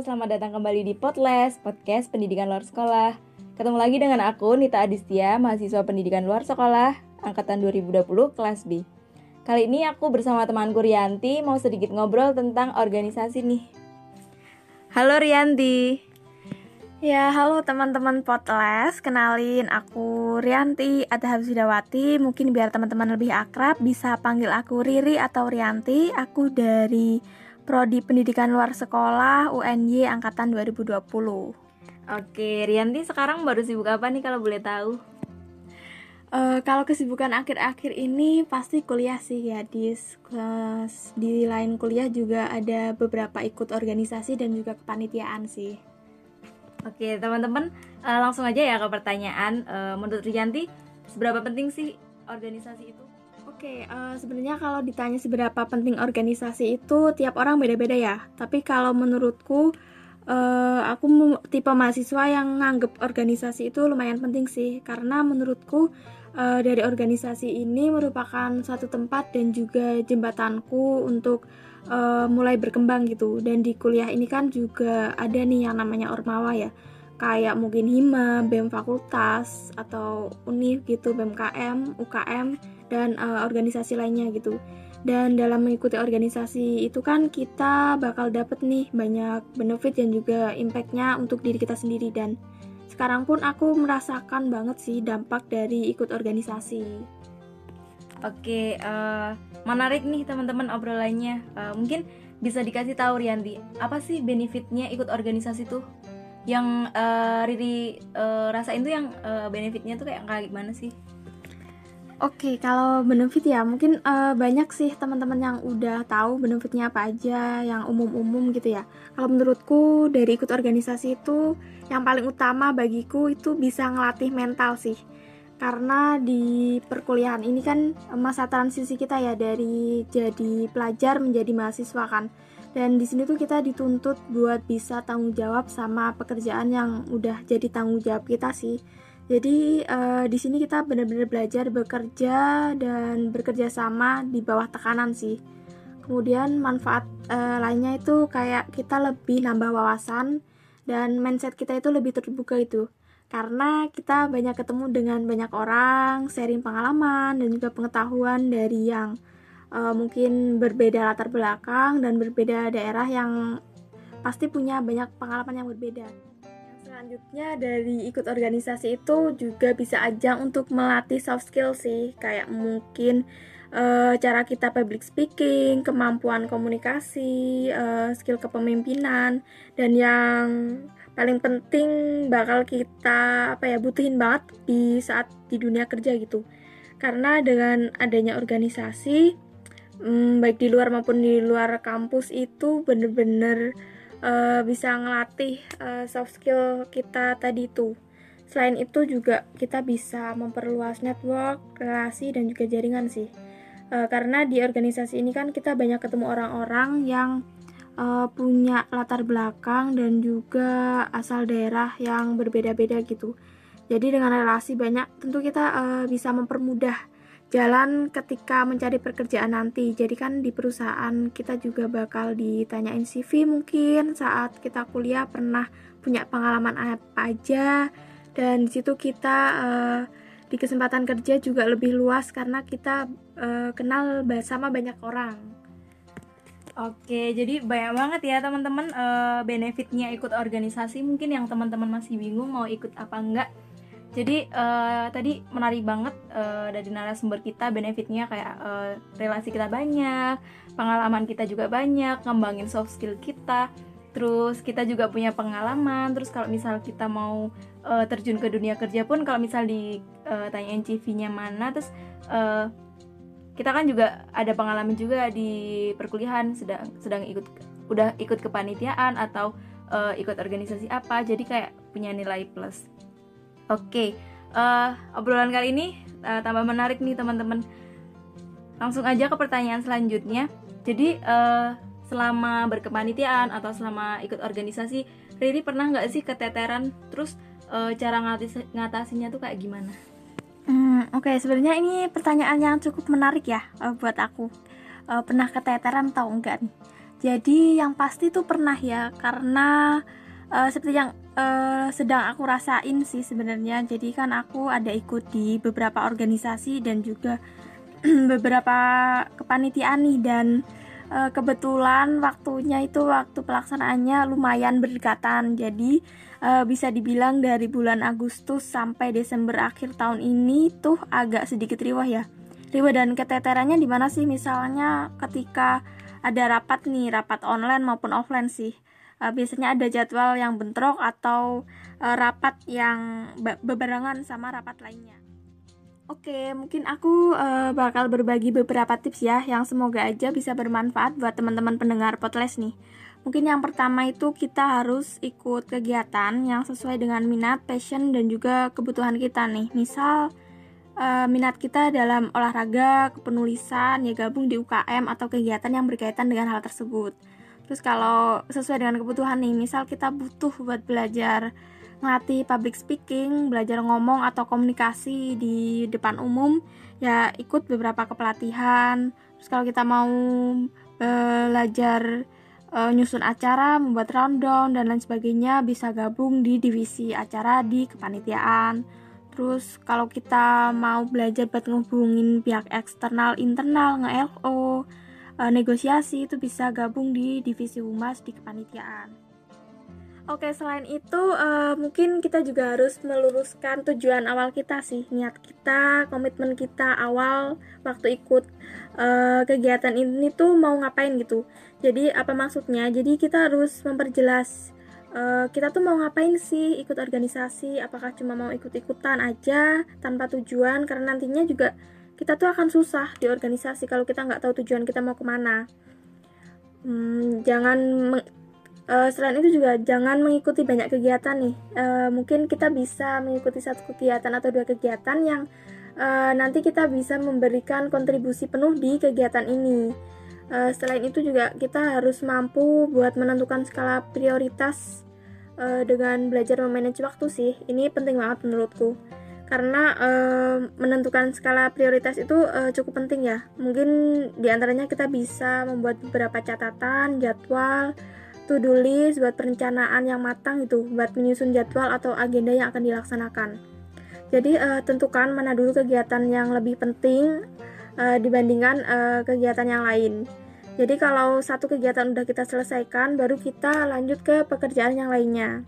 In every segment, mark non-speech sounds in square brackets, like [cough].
selamat datang kembali di Podles, podcast pendidikan luar sekolah. Ketemu lagi dengan aku, Nita Adistia, mahasiswa pendidikan luar sekolah, angkatan 2020, kelas B. Kali ini aku bersama temanku Rianti mau sedikit ngobrol tentang organisasi nih. Halo Rianti. Ya, halo teman-teman Potles. Kenalin aku Rianti Adham Sidawati. Mungkin biar teman-teman lebih akrab bisa panggil aku Riri atau Rianti. Aku dari Prodi Pendidikan Luar Sekolah UNY angkatan 2020. Oke, Rianti sekarang baru sibuk apa nih kalau boleh tahu? Uh, kalau kesibukan akhir-akhir ini pasti kuliah sih ya di di lain kuliah juga ada beberapa ikut organisasi dan juga kepanitiaan sih. Oke, teman-teman, uh, langsung aja ya ke pertanyaan. Uh, menurut Rianti, seberapa penting sih organisasi itu? Oke, uh, sebenarnya kalau ditanya seberapa penting organisasi itu, tiap orang beda-beda ya. Tapi kalau menurutku, uh, aku tipe mahasiswa yang nganggep organisasi itu lumayan penting sih, karena menurutku uh, dari organisasi ini merupakan satu tempat dan juga jembatanku untuk uh, mulai berkembang gitu. Dan di kuliah ini kan juga ada nih yang namanya ormawa ya kayak mungkin hima bem fakultas atau univ gitu bmkm ukm dan uh, organisasi lainnya gitu dan dalam mengikuti organisasi itu kan kita bakal dapet nih banyak benefit dan juga impactnya untuk diri kita sendiri dan sekarang pun aku merasakan banget sih dampak dari ikut organisasi Oke, uh, menarik nih teman-teman obrolannya. Uh, mungkin bisa dikasih tahu Rianti, apa sih benefitnya ikut organisasi tuh? Yang uh, Riri uh, rasain tuh yang uh, benefitnya tuh kayak kayak gimana sih? Oke, kalau benefit ya mungkin uh, banyak sih teman-teman yang udah tahu benefitnya apa aja, yang umum-umum gitu ya. Kalau menurutku dari ikut organisasi itu yang paling utama bagiku itu bisa ngelatih mental sih karena di perkuliahan ini kan masa transisi kita ya dari jadi pelajar menjadi mahasiswa kan dan di sini tuh kita dituntut buat bisa tanggung jawab sama pekerjaan yang udah jadi tanggung jawab kita sih. Jadi uh, di sini kita benar-benar belajar bekerja dan bekerja sama di bawah tekanan sih. Kemudian manfaat uh, lainnya itu kayak kita lebih nambah wawasan dan mindset kita itu lebih terbuka itu. Karena kita banyak ketemu dengan banyak orang, sharing pengalaman dan juga pengetahuan dari yang uh, mungkin berbeda latar belakang dan berbeda daerah yang pasti punya banyak pengalaman yang berbeda. Selanjutnya dari ikut organisasi itu juga bisa ajang untuk melatih soft skill sih, kayak mungkin uh, cara kita public speaking, kemampuan komunikasi, uh, skill kepemimpinan, dan yang paling penting bakal kita apa ya butuhin banget di saat di dunia kerja gitu karena dengan adanya organisasi hmm, baik di luar maupun di luar kampus itu bener-bener uh, bisa ngelatih uh, soft skill kita tadi itu selain itu juga kita bisa memperluas network relasi dan juga jaringan sih uh, karena di organisasi ini kan kita banyak ketemu orang-orang yang uh, punya latar belakang dan juga asal daerah yang berbeda-beda gitu. Jadi dengan relasi banyak tentu kita uh, bisa mempermudah jalan ketika mencari pekerjaan nanti. Jadi kan di perusahaan kita juga bakal ditanyain CV mungkin saat kita kuliah pernah punya pengalaman apa aja dan di situ kita uh, di kesempatan kerja juga lebih luas karena kita uh, kenal sama banyak orang. Oke, jadi banyak banget ya teman-teman uh, benefitnya ikut organisasi. Mungkin yang teman-teman masih bingung mau ikut apa enggak. Jadi uh, tadi menarik banget uh, dari narasumber kita benefitnya kayak uh, relasi kita banyak, pengalaman kita juga banyak, ngembangin soft skill kita. Terus kita juga punya pengalaman. Terus kalau misal kita mau uh, terjun ke dunia kerja pun kalau misal ditanyain uh, CV-nya mana, terus uh, kita kan juga ada pengalaman juga di perkuliahan sedang sedang ikut udah ikut kepanitiaan atau uh, ikut organisasi apa jadi kayak punya nilai plus oke uh, obrolan kali ini uh, tambah menarik nih teman-teman langsung aja ke pertanyaan selanjutnya jadi uh, selama berkepanitiaan atau selama ikut organisasi Riri pernah nggak sih keteteran terus uh, cara ngatis ngatasinya tuh kayak gimana Hmm, Oke, okay. sebenarnya ini pertanyaan yang cukup menarik ya uh, buat aku. Uh, pernah keteteran atau enggak nih? Jadi yang pasti tuh pernah ya karena uh, seperti yang uh, sedang aku rasain sih sebenarnya. Jadi kan aku ada ikut di beberapa organisasi dan juga [clears throat] beberapa kepanitiaan nih dan uh, kebetulan waktunya itu waktu pelaksanaannya lumayan berdekatan. Jadi uh, bisa dibilang dari bulan Agustus sampai Desember akhir tahun ini tuh agak sedikit riwah ya. Riwah dan keteterannya di mana sih? Misalnya ketika ada rapat nih, rapat online maupun offline sih. Uh, biasanya ada jadwal yang bentrok atau uh, rapat yang bebarengan sama rapat lainnya. Oke, mungkin aku uh, bakal berbagi beberapa tips ya yang semoga aja bisa bermanfaat buat teman-teman pendengar podcast nih. Mungkin yang pertama itu kita harus ikut kegiatan yang sesuai dengan minat, passion, dan juga kebutuhan kita nih. Misal uh, minat kita dalam olahraga, kepenulisan, ya gabung di UKM atau kegiatan yang berkaitan dengan hal tersebut. Terus kalau sesuai dengan kebutuhan nih, misal kita butuh buat belajar ngelatih public speaking, belajar ngomong atau komunikasi di depan umum, ya ikut beberapa kepelatihan. Terus kalau kita mau belajar uh, nyusun acara, membuat rundown dan lain sebagainya, bisa gabung di divisi acara di kepanitiaan Terus kalau kita mau belajar buat ngehubungin pihak eksternal, internal, nge-LO, e, negosiasi itu bisa gabung di divisi humas di kepanitiaan. Oke, selain itu uh, mungkin kita juga harus meluruskan tujuan awal kita sih, niat kita, komitmen kita awal waktu ikut uh, kegiatan ini tuh mau ngapain gitu. Jadi apa maksudnya? Jadi kita harus memperjelas uh, kita tuh mau ngapain sih ikut organisasi apakah cuma mau ikut-ikutan aja tanpa tujuan karena nantinya juga kita tuh akan susah di organisasi kalau kita nggak tahu tujuan kita mau ke mana hmm, jangan uh, selain itu juga jangan mengikuti banyak kegiatan nih uh, mungkin kita bisa mengikuti satu kegiatan atau dua kegiatan yang uh, nanti kita bisa memberikan kontribusi penuh di kegiatan ini Uh, selain itu juga kita harus mampu buat menentukan skala prioritas uh, dengan belajar memanage waktu sih. Ini penting banget menurutku. Karena uh, menentukan skala prioritas itu uh, cukup penting ya. Mungkin di antaranya kita bisa membuat beberapa catatan, jadwal, to-do list buat perencanaan yang matang itu, buat menyusun jadwal atau agenda yang akan dilaksanakan. Jadi uh, tentukan mana dulu kegiatan yang lebih penting uh, dibandingkan uh, kegiatan yang lain. Jadi kalau satu kegiatan udah kita selesaikan, baru kita lanjut ke pekerjaan yang lainnya.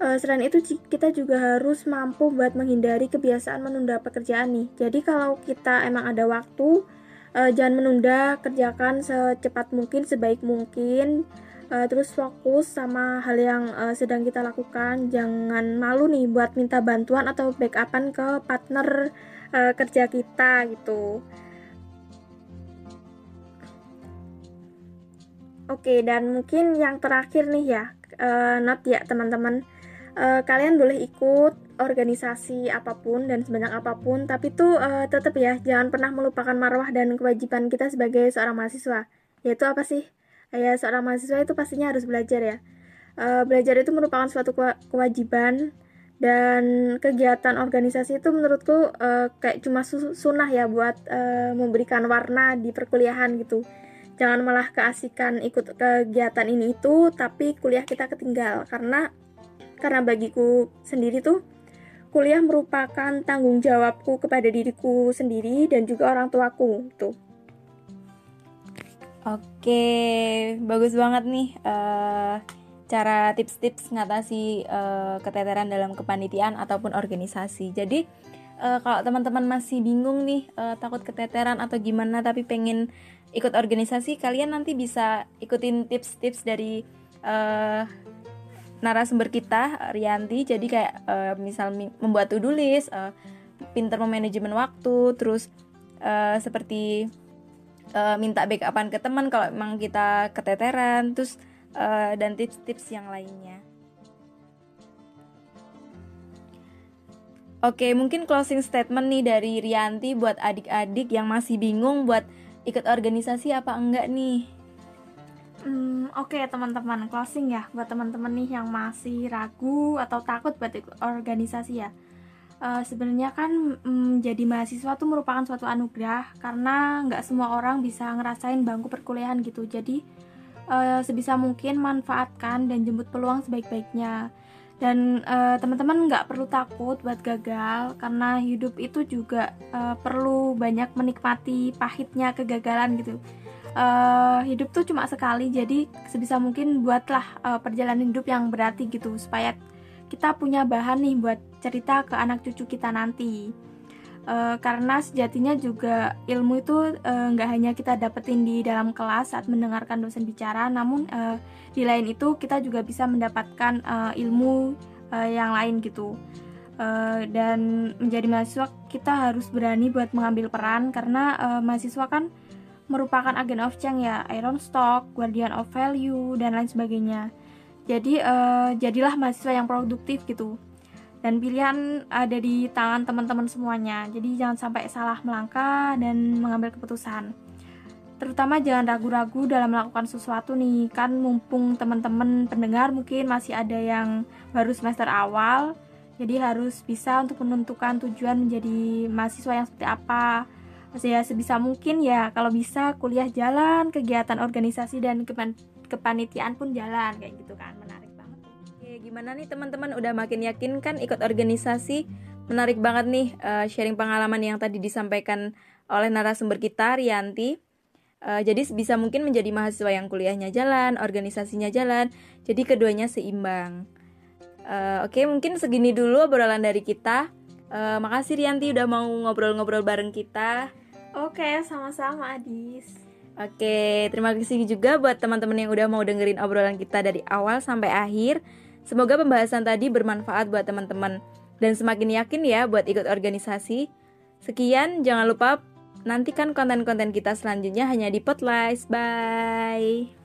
Uh, selain itu kita juga harus mampu buat menghindari kebiasaan menunda pekerjaan nih. Jadi kalau kita emang ada waktu, uh, jangan menunda, kerjakan secepat mungkin, sebaik mungkin. Uh, terus fokus sama hal yang sedang kita lakukan. Jangan malu nih buat minta bantuan atau backupan ke partner kerja kita gitu. Oke, dan mungkin yang terakhir nih ya, not ya teman-teman. Uh, kalian boleh ikut organisasi apa pun dan sebanyak apa pun, tapi tuh uh, tetap ya jangan pernah melupakan marwah dan kewajiban kita sebagai seorang mahasiswa. Yaitu apa sih? Ya seorang mahasiswa itu pastinya harus belajar ya. Uh, belajar itu merupakan suatu kewajiban dan kegiatan organisasi itu menurutku uh, kayak cuma sunnah ya buat uh, memberikan warna di perkuliahan gitu jangan malah keasikan ikut kegiatan ini itu tapi kuliah kita ketinggal karena karena bagiku sendiri tuh kuliah merupakan tanggung jawabku kepada diriku sendiri dan juga orang tuaku tuh Oke, bagus banget nih uh, cara tips-tips ngatasi uh, keteteran dalam kepanitiaan ataupun organisasi. Jadi uh, kalau teman-teman masih bingung nih uh, takut keteteran atau gimana tapi pengen ikut organisasi kalian nanti bisa ikutin tips-tips dari uh, narasumber kita Rianti. Jadi kayak uh, misal membuat to-do list, uh, pinter memanajemen waktu, terus uh, seperti uh, minta backupan ke teman kalau emang kita keteteran, terus uh, dan tips-tips yang lainnya. Oke, mungkin closing statement nih dari Rianti buat adik-adik yang masih bingung buat ikut organisasi apa enggak nih? Hmm, Oke okay, teman-teman, closing ya buat teman-teman nih yang masih ragu atau takut buat organisasi ya. uh, sebenarnya kan um, jadi mahasiswa tuh merupakan suatu anugerah karena nggak semua orang bisa ngerasain bangku perkuliahan gitu. Jadi uh, sebisa mungkin manfaatkan dan jemput peluang sebaik-baiknya. Dan uh, teman-teman nggak perlu takut buat gagal karena hidup itu juga uh, perlu banyak menikmati pahitnya kegagalan gitu uh, hidup tuh cuma sekali jadi sebisa mungkin buatlah uh, perjalanan hidup yang berarti gitu supaya kita punya bahan nih buat cerita ke anak cucu kita nanti. Uh, karena sejatinya juga ilmu itu nggak uh, hanya kita dapetin di dalam kelas saat mendengarkan dosen bicara namun uh, di lain itu kita juga bisa mendapatkan uh, ilmu uh, yang lain gitu. Uh, dan menjadi mahasiswa kita harus berani buat mengambil peran karena uh, mahasiswa kan merupakan agen of change ya iron stock guardian of value dan lain sebagainya. Jadi uh, jadilah mahasiswa yang produktif gitu. Dan pilihan ada di tangan teman-teman semuanya. Jadi jangan sampai salah melangkah dan mengambil keputusan. Terutama jangan ragu-ragu dalam melakukan sesuatu nih. Kan mumpung teman-teman pendengar mungkin masih ada yang baru semester awal jadi harus bisa untuk menentukan tujuan menjadi mahasiswa yang seperti apa ya sebisa mungkin ya kalau bisa kuliah jalan kegiatan organisasi dan kepan kepanitiaan pun jalan kayak gitu kan menarik banget Oke, gimana nih teman-teman udah makin yakin kan ikut organisasi menarik banget nih uh, sharing pengalaman yang tadi disampaikan oleh narasumber kita Rianti Uh, jadi bisa mungkin menjadi mahasiswa yang kuliahnya jalan, organisasinya jalan, jadi keduanya seimbang. Uh, Oke, okay, mungkin segini dulu obrolan dari kita. Uh, makasih Rianti udah mau ngobrol-ngobrol bareng kita. Oke, sama-sama Adis. Oke, terima kasih juga buat teman-teman yang udah mau dengerin obrolan kita dari awal sampai akhir. Semoga pembahasan tadi bermanfaat buat teman-teman dan semakin yakin ya buat ikut organisasi. Sekian, jangan lupa Nantikan konten-konten kita selanjutnya hanya di Potlice. Bye.